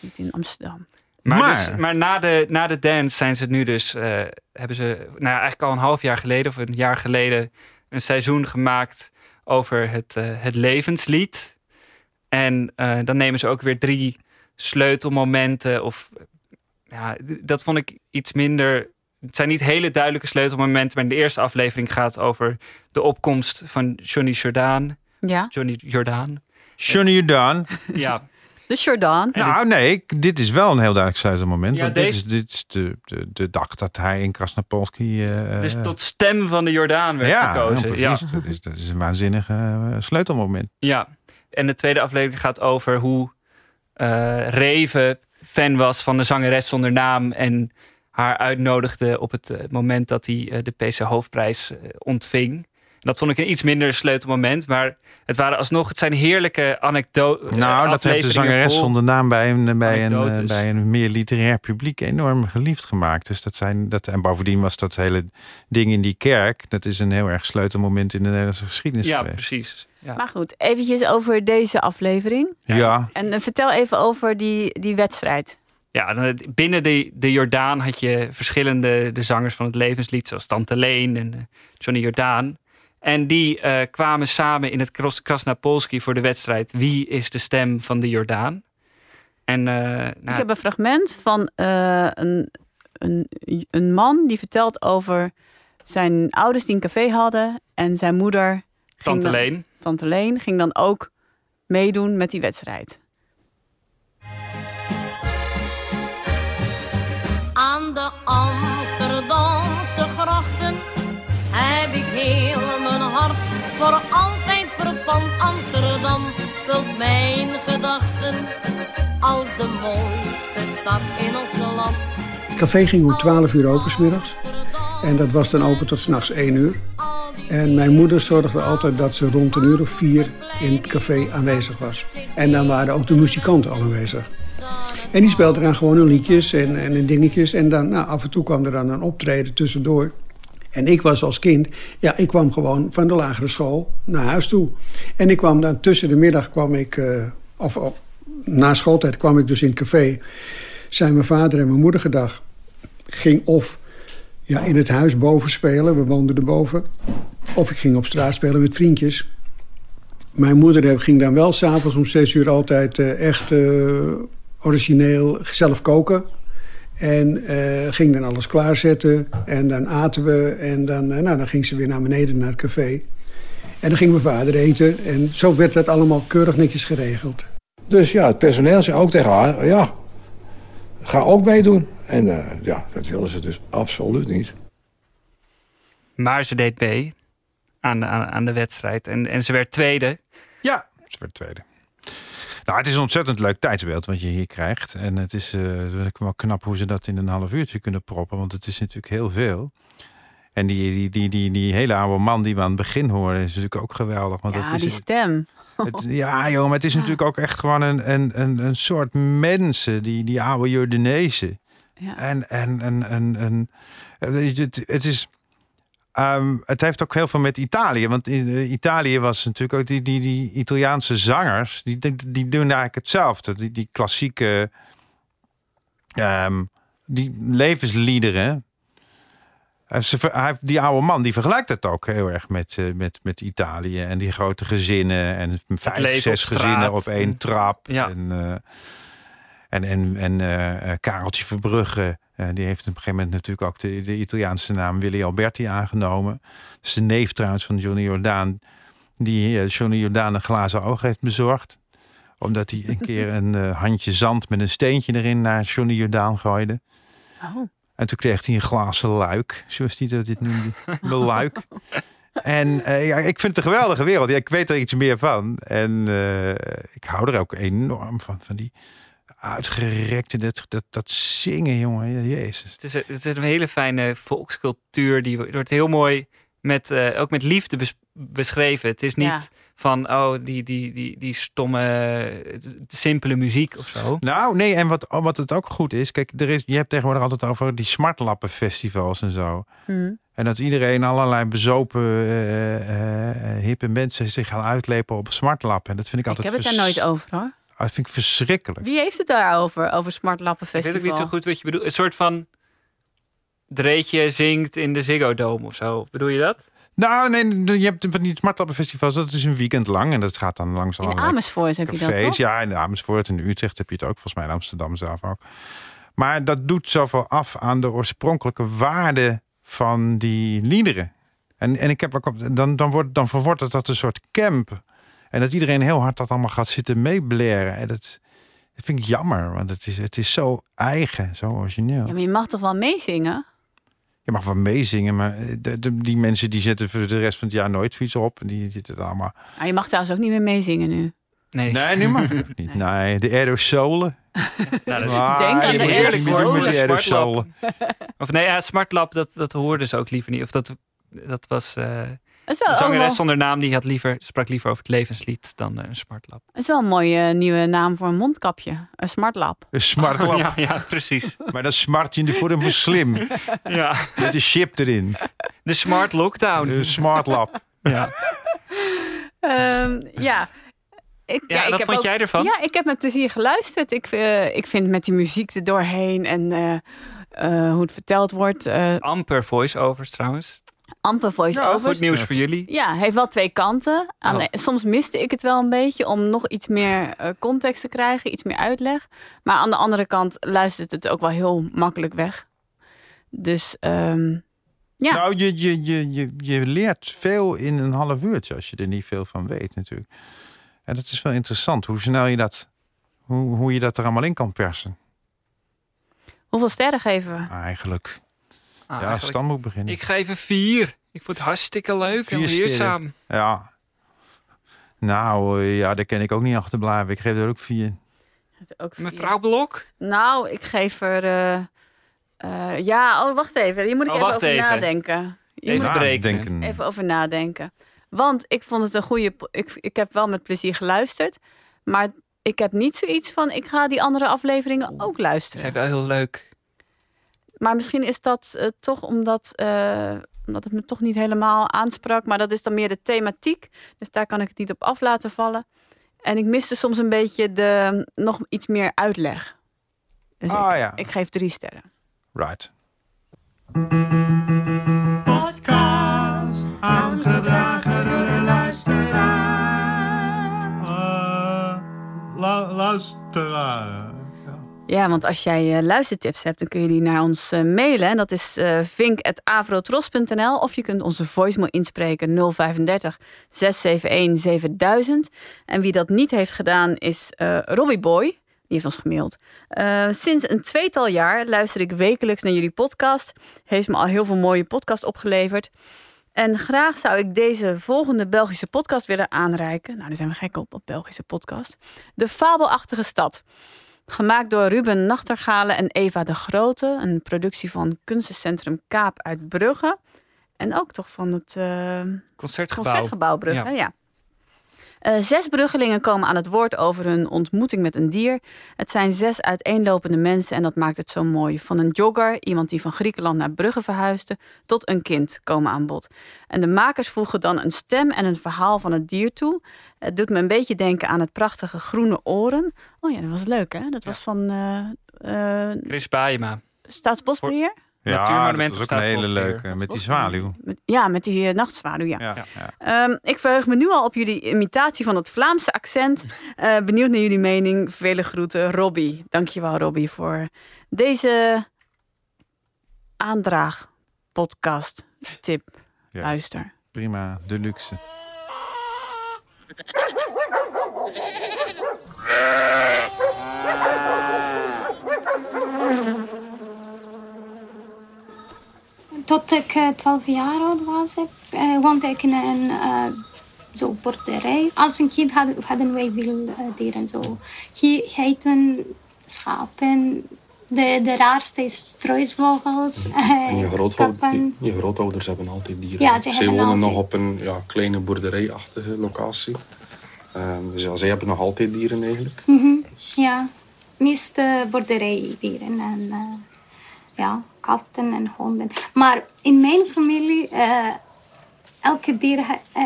Niet in Amsterdam. Maar, Maar- dus, maar na, de, na de dance zijn ze nu dus... eh, hebben ze nou ja, eigenlijk al een half jaar geleden... of een jaar geleden... een seizoen gemaakt over het, eh, het levenslied. En eh, dan nemen ze ook weer drie sleutelmomenten. Of, ja, dat vond ik iets minder... Het zijn niet hele duidelijke sleutelmomenten... maar in de eerste aflevering gaat over de opkomst van Johnny Jordaan. Ja. Johnny Jordaan. Johnny Jordaan. Ja, De Jordaan. Nou, nee, ik- dit is wel een heel duidelijk sleutelmoment. Ja, want dit is, dit is de, de, de dag dat hij in Krasnapolski... eh, dus tot stem van de Jordaan werd ja, gekozen. Ja, Ja. precies. Dat, is, dat is een waanzinnig eh, sleutelmoment. Ja, en de tweede aflevering gaat over hoe eh Reven fan was van de zangeres zonder naam en haar uitnodigde op het moment dat hij de PC Hoofdprijs ontving. Dat vond ik een iets minder sleutelmoment, maar het waren alsnog, het zijn heerlijke anekdoten. Nou, dat heeft de zangeres zonder naam bij een, bij, een, eh, bij een meer literair publiek enorm geliefd gemaakt. Dus dat zijn, dat, en bovendien was dat hele ding in die kerk, dat is een heel erg sleutelmoment in de Nederlandse geschiedenis Ja, geweest. precies. Ja. Maar goed, eventjes over deze aflevering. Ja, En eh, vertel even over die, die wedstrijd. Ja, binnen de, de Jordaan had je verschillende de zangers van het levenslied, zoals Tante Leen en eh, Johnny Jordaan. En die eh, kwamen samen in het Kros- Krasnapolski voor de wedstrijd Wie is de stem van de Jordaan? En eh, nou, Ik heb een fragment van eh, een, een, een man die vertelt over zijn ouders die een café hadden. En zijn moeder, Tante dan- Leen. Tante Leen, ging dan ook meedoen met die wedstrijd. Aan de heb ik heel mijn hart voor altijd verpand. Amsterdam vult mijn gedachten als de mooiste stad in ons land. Het café ging om 12 uur open 's middags. En dat was dan open tot s'nachts 1 uur. En mijn moeder zorgde altijd dat ze rond een uur of vier in het café aanwezig was. En dan waren ook de muzikanten al aanwezig. En die speelden dan gewoon hun liedjes en, en dingetjes. En dan, nou, af en toe kwam er dan een optreden tussendoor. En ik was als kind, ja, ik kwam gewoon van de lagere school naar huis toe. En ik kwam dan tussen de middag, kwam ik, eh, of, na schooltijd kwam ik dus in het café. Zijn mijn vader en mijn moeder gedag. Ging of ja, in het huis boven spelen, we woonden erboven. Of ik ging op straat spelen met vriendjes. Mijn moeder eh, ging dan wel s'avonds om zes uur altijd eh, echt origineel zelf koken. En eh, ging dan alles klaarzetten. En dan aten we. En dan, eh, nou, dan ging ze weer naar beneden naar het café. En dan ging mijn vader eten. En zo werd dat allemaal keurig netjes geregeld. Dus ja, het personeel zei ook tegen haar, ja, ga ook meedoen. En eh, ja, dat wilden ze dus absoluut niet. Maar ze deed mee aan de, aan, aan de wedstrijd. En, en ze werd tweede. Ja, voor de tweede. Nou, het is een ontzettend leuk tijdsbeeld wat je hier krijgt. En het is eh, wel knap hoe ze dat in een half uurtje kunnen proppen. Want het is natuurlijk heel veel. En die, die, die, die, die hele oude man die we aan het begin horen, is natuurlijk ook geweldig. Want Ja, dat is, die stem. het- ja, joh, maar het is natuurlijk ook echt gewoon een, een, een, een soort mensen, die, die oude Jordanezen. Ja. En, en, en, en, en eh, het, het is. Ehm, het heeft ook heel veel met Italië. Want in eh, Italië was natuurlijk ook die, die, die Italiaanse zangers. Die, die, die doen eigenlijk hetzelfde. Die, die klassieke. ehm, die levensliederen. Hij heeft- hij heeft- Die oude man die vergelijkt het ook heel erg met, eh, met, met Italië. En die grote gezinnen. En vijf, zes op gezinnen op één trap. Ja. En, eh, en, en, en eh, eh, Kareltje Verbrugge, eh, die heeft op een gegeven moment natuurlijk ook de, de Italiaanse naam Willy Alberti aangenomen. Dat is de neef trouwens van Johnny Jordaan, die eh, Johnny Jordaan een glazen oog heeft bezorgd. Omdat hij een keer een eh, handje zand met een steentje erin naar Johnny Jordaan gooide. Oh. En toen kreeg hij een glazen luik, zoals hij dat dit noemde. De luik. En ja, ik vind het een geweldige wereld. Ja, ik weet er iets meer van. En ik hou er ook enorm van. Van die uitgerekte, dat, dat, dat zingen, jongen. Jezus. Het is, een- het is een hele fijne volkscultuur. Die wordt heel mooi met, eh, ook met liefde bes- beschreven. Het is niet Ja. van, oh, die, die, die, die stomme, simpele muziek of zo. Nou, nee, en wat, wat het ook goed is, kijk, er is, je hebt tegenwoordig altijd over die smartlappenfestivals en zo. Hm. En dat iedereen allerlei bezopen, eh, eh, hippe mensen zich gaan uitlepen op smartlappen. En dat vind ik Ik altijd heb het daar nooit over hoor. Ah, Dat vind ik verschrikkelijk. Wie heeft het daarover? Over Smart Lappen Ik weet Festival? ook niet zo goed wat je bedoelt. Een soort van Dreetje zingt in de Ziggo Dome of zo. Bedoel je dat? Nou, nee, je hebt van die smartlappenfestivals, dat is een weekend lang. En dat gaat dan langs In Amersfoort heb je dat toch? Ja, in Amersfoort en in Utrecht heb je het ook. Volgens mij in Amsterdam zelf ook. Maar dat doet zoveel af aan de oorspronkelijke waarde van die liederen. En, en ik heb ook op, dan, dan, wordt, dan verwordt het dat een soort camp. En dat iedereen heel hard dat allemaal gaat zitten meebleren. En dat, dat vind ik jammer, want het is, het is zo eigen, zo origineel. Ja, maar je mag toch wel meezingen? Je mag wel meezingen, maar eh, de, de- die mensen die zetten voor de rest van het jaar nooit fiets op. En die zitten allemaal. Maar je mag trouwens ook niet meer meezingen nu. Nee, Nee, nu mag het niet. Nee, de aerosolen. Nou, dat is Ah, Denk aan je de moet eerlijk niet doen met die aerosolen. Of nee, ja, Smartlap, dat, dat hoorden ze ook liever niet. Of dat, dat was... eh is wel, de wel- zangeres zonder naam, die had liever, sprak liever over het levenslied dan eh, een Smartlap. het is wel een mooie nieuwe naam voor een mondkapje. Een Smart Lab. Een smartlap. Ja, ja, precies. Maar dan smart je in de vorm van slim. Ja. Met een chip erin. De Smart Lockdown. Een smartlap. Ja. Ehm, ja. Ik, Ja, ik wat heb vond ook- jij ervan? Ja, ik heb met plezier geluisterd. Ik, eh, ik vind met die muziek er doorheen en eh, eh, hoe het verteld wordt. eh Amper voice-overs trouwens. Amper voice-overs. Goed nieuws voor jullie. Ja, heeft wel twee kanten. Aan Oh. de- soms miste ik het wel een beetje om nog iets meer eh, context te krijgen, iets meer uitleg. Maar aan de andere kant luistert het ook wel heel makkelijk weg. Dus ehm, ja, Nou, je, je, je, je, je leert veel in een half uurtje als je er niet veel van weet natuurlijk. En dat is wel interessant hoe snel je dat, hoe, hoe je dat er allemaal in kan persen. hoeveel sterren geven we? Eigenlijk. Ah, ja, moet beginnen. Ik geef een vier. Ik vond het hartstikke leuk en Vier leerzaam. Ja. Nou, eh, ja, daar ken ik ook niet achterblijven. Ik geef er ook vier. Ook vier. Mevrouw Blok? Nou, ik geef er. eh, eh, ja, oh, wacht even. Hier moet ik Oh, even over even. nadenken. Hier Even moet ik berekenen. Denken. even over nadenken. Want ik vond het een goede. Ik, ik heb wel met plezier geluisterd. Maar ik heb niet zoiets van. Ik ga die andere afleveringen ook Ze luisteren. zijn wel heel leuk. Maar misschien is dat eh, toch omdat, eh, omdat het me toch niet helemaal aansprak. Maar dat is dan meer de thematiek. Dus daar kan ik het niet op af laten vallen. En ik miste soms een beetje de, nog iets meer uitleg. Dus Ah, ik, ja. ik geef drie sterren. Right. Podcast, aangedragen door de luisteraar. luisteraar. Ja, want als jij eh, luistertips hebt, dan kun je die naar ons eh, mailen. En dat is eh vink.avrotros.nl of je kunt onze voicemail inspreken 035 671 7000. En wie dat niet heeft gedaan is eh Robbie Boy. Die heeft ons gemaild. Sinds een tweetal jaar luister ik wekelijks naar jullie podcast. Heeft me al heel veel mooie podcast opgeleverd. En graag zou ik deze volgende Belgische podcast willen aanreiken. Nou, daar zijn we gek op, op Belgische podcast. De Fabelachtige Stad. Gemaakt door Ruben Nachtergalen en Eva de Grote. Een productie van Kunstencentrum Kaap uit Brugge. En ook toch van het eh, Concertgebouw. Concertgebouw Brugge, Ja. ja. Eh, zes bruggelingen komen aan het woord over hun ontmoeting met een dier. Het zijn zes uiteenlopende mensen en dat maakt het zo mooi. Van een jogger, iemand die van Griekenland naar Brugge verhuisde, tot een kind komen aan bod. En de makers voegen dan een stem en een verhaal van het dier toe. Het doet me een beetje denken aan het prachtige groene oren. Oh ja, dat was leuk hè? Dat was van eh, eh, Chris Baayema. Staatsbosbeheer. Ja, Natuurmonument dat is ook een hele leuke. Met die zwaluw. Ja, met die eh, nachtzwaluw, ja. Ja, ja. Ehm, ik verheug me nu al op jullie imitatie van het Vlaamse accent. Eh, benieuwd naar jullie mening. Vele groeten, Robbie. Dankjewel, Robbie, voor deze aandraag podcast tip. Ja. Luister. Prima, deluxe. Tot ik eh, 12 jaar oud was, ik, eh, woonde ik in een eh, zo boerderij. Als een kind hadden, hadden wij veel dieren. Zo. Hier heten schapen. De, de raarste is struisvogels. En je, grootouders, je grootouders hebben altijd dieren. Ja, ze zij hebben wonen altijd- nog op een ja, kleine boerderijachtige locatie. Ehm, dus ja, zij hebben nog altijd dieren eigenlijk. Mhm, Ja, meeste boerderijdieren en ja, katten en honden. Maar in mijn familie, eh, elke dier eh,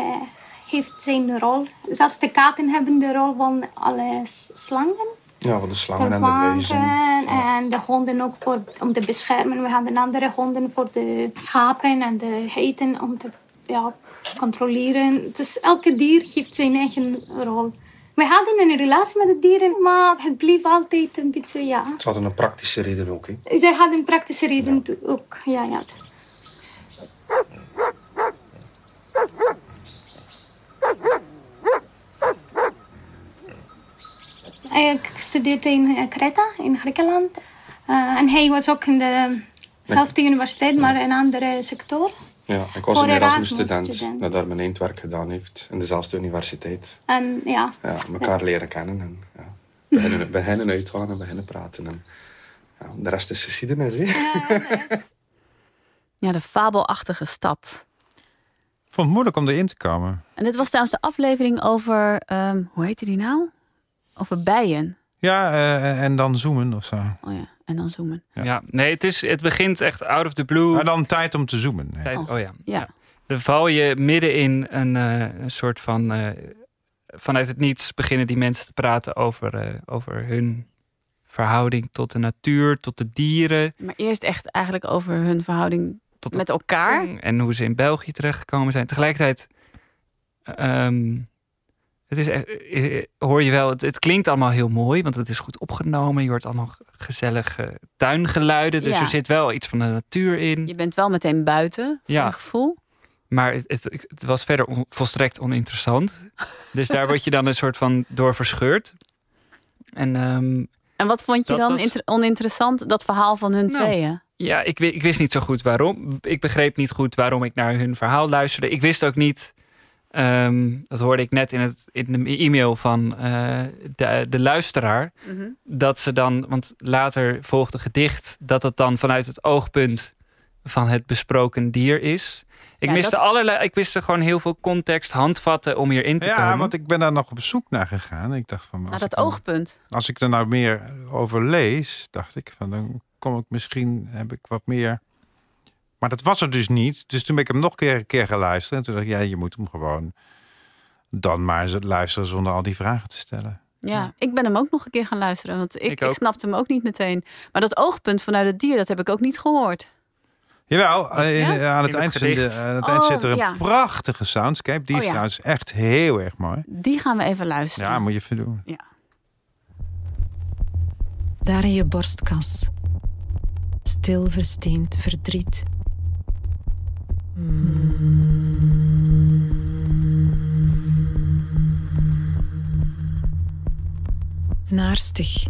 heeft zijn rol. Zelfs de katten hebben de rol van alle slangen. Ja, voor de slangen en de vangen en de honden ook voor, om te beschermen. We hadden andere honden voor de schapen en de geiten om te ja, controleren. Dus elke dier heeft zijn eigen rol. We hadden een relatie met de dieren, maar het bleef altijd een beetje, ja. Ze hadden een praktische reden ook. Hè. Zij hadden praktische reden ook, ja, ja. Ik studeerde in Creta, in Griekenland. Eh, en hij was ook in dezelfde universiteit, maar in een andere sector. Ja, ik was Voor een Erasmus-student Erasmus-student. dat daar mijn eindwerk gedaan heeft in dezelfde universiteit. En ja, Ja, elkaar leren kennen en ja, beginnen, beginnen uitgaan en beginnen praten. En, ja, de rest is geschiedenis. Hè? Ja, de fabelachtige stad. Ik vond het moeilijk om erin te komen. En dit was trouwens de aflevering over, ehm, hoe heette die nou? Over bijen. Ja, eh, en dan zoomen of zo. Oh ja, en dan zoomen. Ja. nee, het, is, het begint echt out of the blue. Maar dan tijd om te zoomen. Nee. Tijd- oh, ja. Ja. Dan val je midden in een, eh, een soort van. eh, vanuit het niets beginnen die mensen te praten over, eh, over hun verhouding tot de natuur, tot de dieren. Maar eerst echt eigenlijk over hun verhouding Tot met elkaar. En hoe ze in België terechtgekomen zijn. Tegelijkertijd. ehm, het is, echt- eh, eh, hoor je wel, het, het klinkt allemaal heel mooi, want het is goed opgenomen. Je hoort allemaal gezellige tuingeluiden. Dus Ja. er zit wel iets van de natuur in. Je bent wel meteen buiten, Ja. gevoel. Maar het, het, het was verder on- volstrekt oninteressant. Dus daar word je dan een soort van door verscheurd. En ehm, En wat vond je dan was- oninteressant, dat verhaal van hun Nou, tweeën? ja, ik, ik wist niet zo goed waarom. Ik begreep niet goed waarom ik naar hun verhaal luisterde. Ik wist ook niet, ehm, dat hoorde ik net in, het, in de e-mail van eh, de, de luisteraar, Mhm. dat ze dan, want later volgt een gedicht, dat het dan vanuit het oogpunt van het besproken dier is. Ik, Ja, miste dat- allerlei, ik wist er gewoon heel veel context, handvatten om hierin te Ja, komen. want ik ben daar nog op zoek naar gegaan. Ik dacht van, als Naar ik dat dan- oogpunt. Als ik er nou meer over lees, dacht ik van dan kom ik misschien, heb ik wat meer. Maar dat was er dus niet. Dus toen ben ik hem nog een keer, een keer geluisterd. En toen dacht ik, ja, je moet hem gewoon dan maar luisteren zonder al die vragen te stellen. Ja, ik ben hem ook nog een keer gaan luisteren, want ik, Ik snapte hem ook niet meteen. Maar dat oogpunt vanuit het dier, dat heb ik ook niet gehoord. Jawel, eh, in- Ja? aan het In het eind, aan het Oh, eind zit er een ja. prachtige soundscape. Die Oh, is ja. trouwens echt heel erg mooi. Die gaan we even luisteren. Ja, moet je even doen. Ja. Daar in je borstkas. Stil versteend verdriet. Naarstig.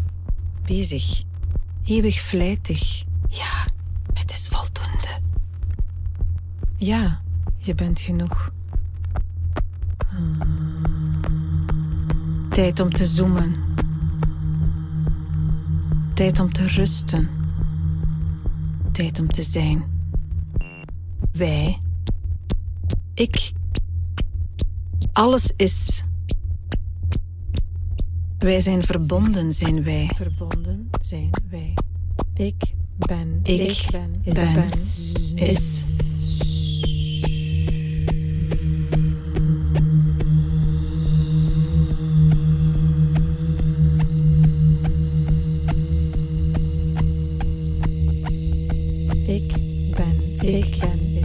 Bezig. Eeuwig vlijtig. Ja, het is voldoende. Ja, Je bent genoeg. Tijd om te zoomen. Tijd om te rusten. Tijd om te zijn. Wij. Ik. Alles is. Wij zijn verbonden, zijn wij. Verbonden zijn wij. Ik ben. Ik, ben. ben. Is.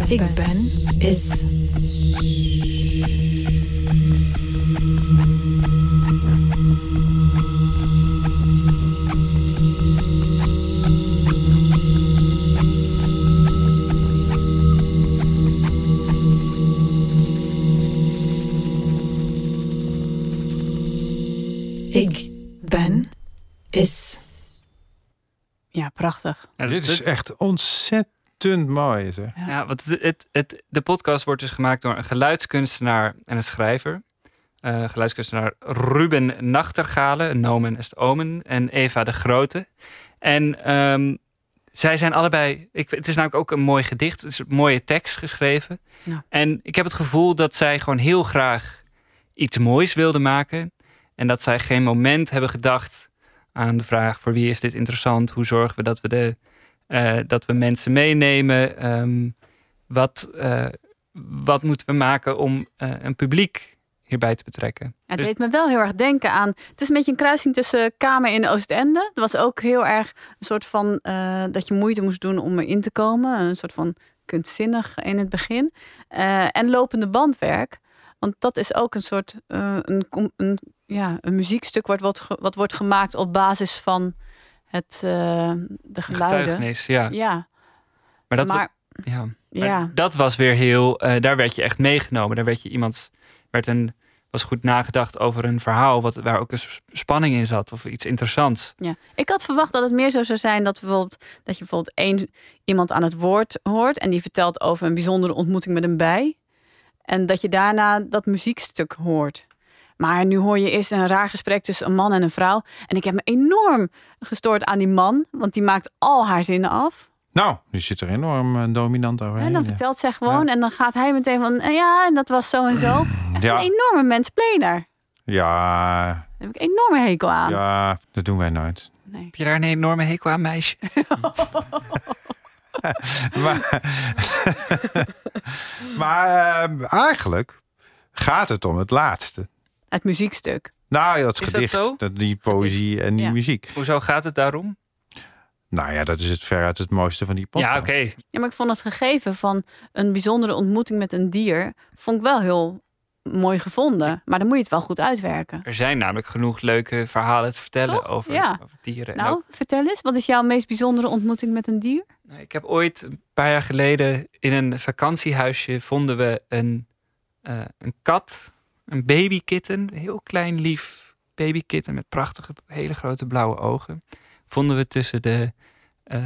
Ik ben. Is. Ik ben. Is. Ja, prachtig. Dit is echt ontzettend mooi. Zeg. Ja, want het, het, het- de podcast wordt dus gemaakt door een geluidskunstenaar en een schrijver. Eh, geluidskunstenaar Ruben Nachtergale, Nomen est Omen, en Eva de Grote. En ehm, zij zijn allebei, ik, het is namelijk ook een mooi gedicht, het is een mooie tekst geschreven. Ja. En ik heb het gevoel dat zij gewoon heel graag iets moois wilden maken. En dat zij geen moment hebben gedacht aan de vraag: voor wie is dit interessant? Hoe zorgen we dat we, de, dat we mensen meenemen? Ehm, wat, eh, wat moeten we maken om eh, een publiek hierbij te betrekken? Het Dus- deed me wel heel erg denken aan. Het is een beetje een kruising tussen Kamer en Oostende. Dat was ook heel erg een soort van eh, dat je moeite moest doen om erin te komen. Een soort van kunstzinnig in het begin. Eh, en lopende bandwerk. Want dat is ook een soort eh, een, een, ja, een muziekstuk wat, wat wordt gemaakt op basis van het, eh, de geluiden. getuigenis, ja. ja. Maar dat, Maar- wa- ja. Maar Ja. dat was weer heel. eh, daar werd je echt meegenomen. Daar werd je iemands. Werd een, was goed nagedacht over een verhaal wat, waar ook een spanning in zat of iets interessants. Ja, ik had verwacht dat het meer zo zou zijn dat, bijvoorbeeld, dat je bijvoorbeeld één iemand aan het woord hoort en die vertelt over een bijzondere ontmoeting met een bij. En dat je daarna dat muziekstuk hoort. Maar nu hoor je eerst een raar gesprek tussen een man en een vrouw. En ik heb me enorm gestoord aan die man, want die maakt al haar zinnen af. Nou, die zit er enorm eh, dominant overheen. En dan vertelt zij gewoon en dan gaat hij meteen van, eh, ja, en dat was zo en zo. Echt Ja. Een enorme mensplaner. Ja, Daar heb ik een enorme hekel aan. ja, dat doen wij nooit. Heb je daar een enorme hekel aan, meisje? maar maar eh, eigenlijk gaat het om het laatste. Het muziekstuk. Nou, ja, dat Is dat gedicht, zo? dat die poëzie en die Ja. muziek. Hoezo gaat het daarom? Nou ja, dat is het veruit het mooiste van die podcast. Ja, oké. Ja, maar ik vond het gegeven van een bijzondere ontmoeting met een dier, vond ik wel heel mooi gevonden. Maar dan moet je het wel goed uitwerken. Er zijn namelijk genoeg leuke verhalen te vertellen Toch? over, Ja. over dieren. En Nou, ook- vertel eens, wat is jouw meest bijzondere ontmoeting met een dier? Nou, ik heb ooit een paar jaar geleden in een vakantiehuisje vonden we een, eh, een kat, een babykitten, een heel klein lief babykitten met prachtige, hele grote blauwe ogen. Vonden we tussen de, eh,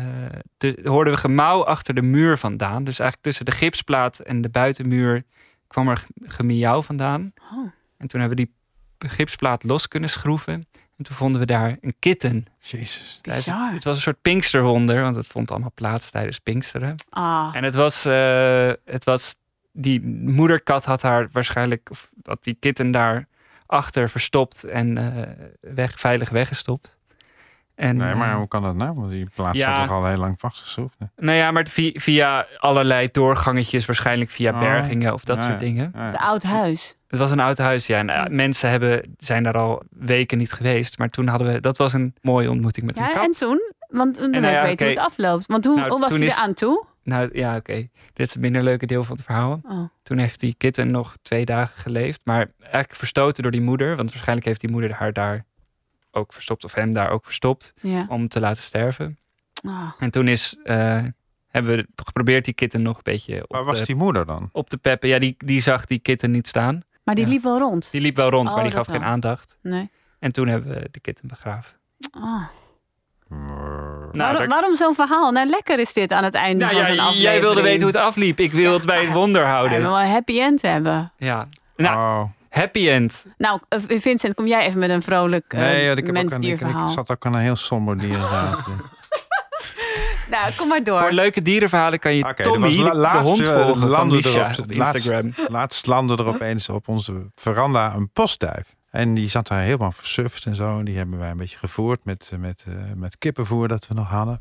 te- hoorden we gemauw achter de muur vandaan. Dus eigenlijk tussen de gipsplaat en de buitenmuur kwam er gemiauw vandaan. Oh. En toen hebben we die gipsplaat los kunnen schroeven. En toen vonden we daar een kitten. Jezus. Bizar. Het was een soort Pinksterwonder, want het vond allemaal plaats tijdens Pinksteren. Ah, En het was, eh, het was, die moederkat had haar waarschijnlijk, of had die kitten daar achter verstopt en eh, weg, veilig weggestopt. En, Nee, maar eh, hoe kan dat nou? Want die plaats Ja. zat toch al heel lang vastgeschroefd. nou ja, maar via, via allerlei doorgangetjes, waarschijnlijk via Oh, bergingen of dat ja, soort dingen. ja. het is een oud huis. Het was een oud huis, ja. En eh, mensen hebben, zijn daar al weken niet geweest. Maar toen hadden we, dat was een mooie ontmoeting met een Ja, kat. en toen? Want dan nou ik ja, weten hoe het afloopt. Want hoe, Nou, hoe was hij er aan toe? Nou ja, oké. Dit is het minder leuke deel van het verhaal. Oh. Toen heeft die kitten nog twee dagen geleefd. Maar eigenlijk verstoten door die moeder. Want waarschijnlijk heeft die moeder haar daar ook verstopt. Of hem daar ook verstopt. Ja. Om te laten sterven. Ah. En toen is, eh, hebben we geprobeerd die kitten nog een beetje op, Waar was te, die moeder dan? op te peppen. Ja, die, die zag die kitten niet staan. Maar die Ja. liep wel rond. Die liep wel rond, Oh, maar die gaf geen aandacht. Nee. En toen hebben we de kitten begraven. Waarom, daar- waarom zo'n verhaal? Nou, lekker is dit aan het einde Nou van ja, aflevering. jij wilde weten hoe het afliep. Ik wil het bij het wonder houden. wel een happy end hebben. Ja. Nou, happy end. Nou, eh, Vincent, kom jij even met een vrolijk uh, Nee, ik, heb ook een, ik, zat ook aan een heel somber dierenraad. Nou, kom maar door. Voor leuke dierenverhalen kan je Oké, Tommy, er was la- de, laatst, hond eh, volgen van landde Misha er op, laatst- Instagram. Laatst landde er opeens op onze veranda een postduif. En die zat daar helemaal versuft en zo. Die hebben wij een beetje gevoerd met, eh, met, eh, met kippenvoer dat we nog hadden.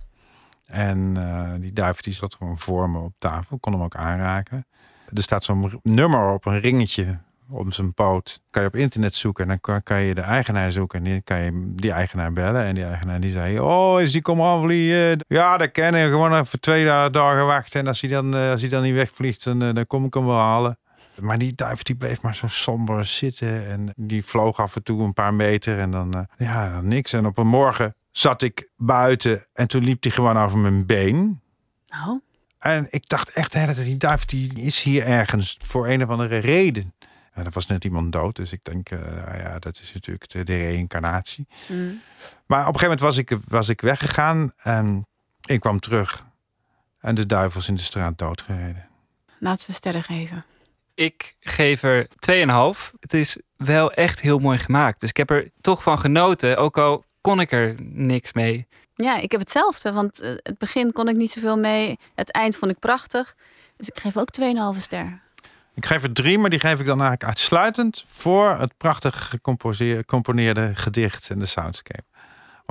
En eh, die duif die zat gewoon voor me op tafel. Kon hem ook aanraken. Er staat zo'n nummer op een ringetje om zijn poot. Kan je op internet zoeken en dan kan, je de eigenaar zoeken. En die kan je die eigenaar bellen. En die eigenaar die zei, oh, is die kom aanvliegen? Ja, dat ken ik. Gewoon even twee da- dagen wachten. En als hij dan, als hij dan niet wegvliegt, dan, dan kom ik hem wel halen. Maar die duif die bleef maar zo somber zitten. En die vloog af en toe een paar meter. En dan, eh, ja, dan niks. En op een morgen zat ik buiten. En toen liep hij gewoon over mijn been. Oh. En ik dacht echt, hè, dat die duif die is hier ergens voor een of andere reden. En er was net iemand dood, dus ik denk, eh, nou ja, dat is natuurlijk de, de reïncarnatie. Mm. Maar op een gegeven moment was ik, was ik weggegaan en ik kwam terug. En de duif was in de straat doodgereden. Laten we sterren geven. Ik geef er 2,5. Het is wel echt heel mooi gemaakt. Dus ik heb er toch van genoten. Ook al kon ik er niks mee. Ja, ik heb hetzelfde, want eh, het begin kon ik niet zoveel mee. Het eind vond ik prachtig. Dus ik geef ook 2,5 ster. Ik geef er drie, maar die geef ik dan eigenlijk uitsluitend voor het prachtig gecomponeerde gedicht en de soundscape.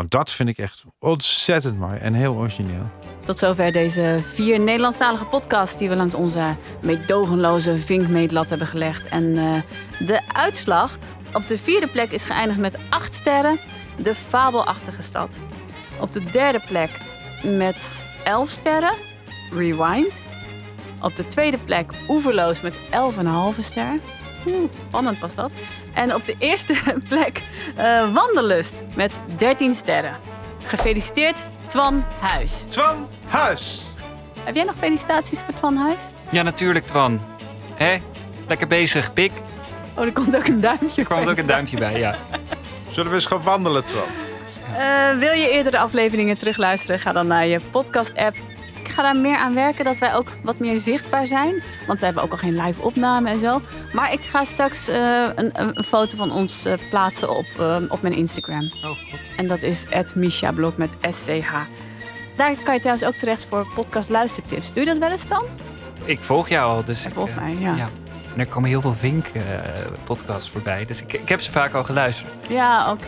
Dat vind ik echt ontzettend mooi en heel origineel. Tot zover deze vier Nederlandstalige podcasts die we langs onze meedogenloze vinkmeetlat hebben gelegd. En eh, de uitslag op de vierde plek is geëindigd met acht sterren. De fabelachtige stad. Op de derde plek met elf sterren. Rewind. Op de tweede plek Oeverloos met 11,5 ster. Spannend was dat. En op de eerste plek eh, Wandellust met 13 sterren. Gefeliciteerd, Twan Huis. Twan Huis! Heb jij nog felicitaties voor Twan Huis? Ja, natuurlijk, Twan. Hè? Lekker bezig, pik. Oh, er komt ook een duimpje Er kwam ook een duimpje bij, ja. Zullen we eens gaan wandelen, Twan? Eh, wil je eerdere afleveringen terugluisteren? Ga dan naar je podcast-app ga daar meer aan werken dat wij ook wat meer zichtbaar zijn. Want we hebben ook al geen live opname en zo. Maar ik ga straks eh, een, een, foto van ons eh, plaatsen op, eh, op mijn Instagram. Oh, goed. En dat is @mishablog met SCH. Daar kan je trouwens ook terecht voor podcast luistertips. Doe je dat wel eens dan? Ik volg jou al, dus. Ik, volg mij, ja. ja. En er komen heel veel Vink-podcasts voorbij. Dus ik, ik, heb ze vaak al geluisterd. Ja, oké.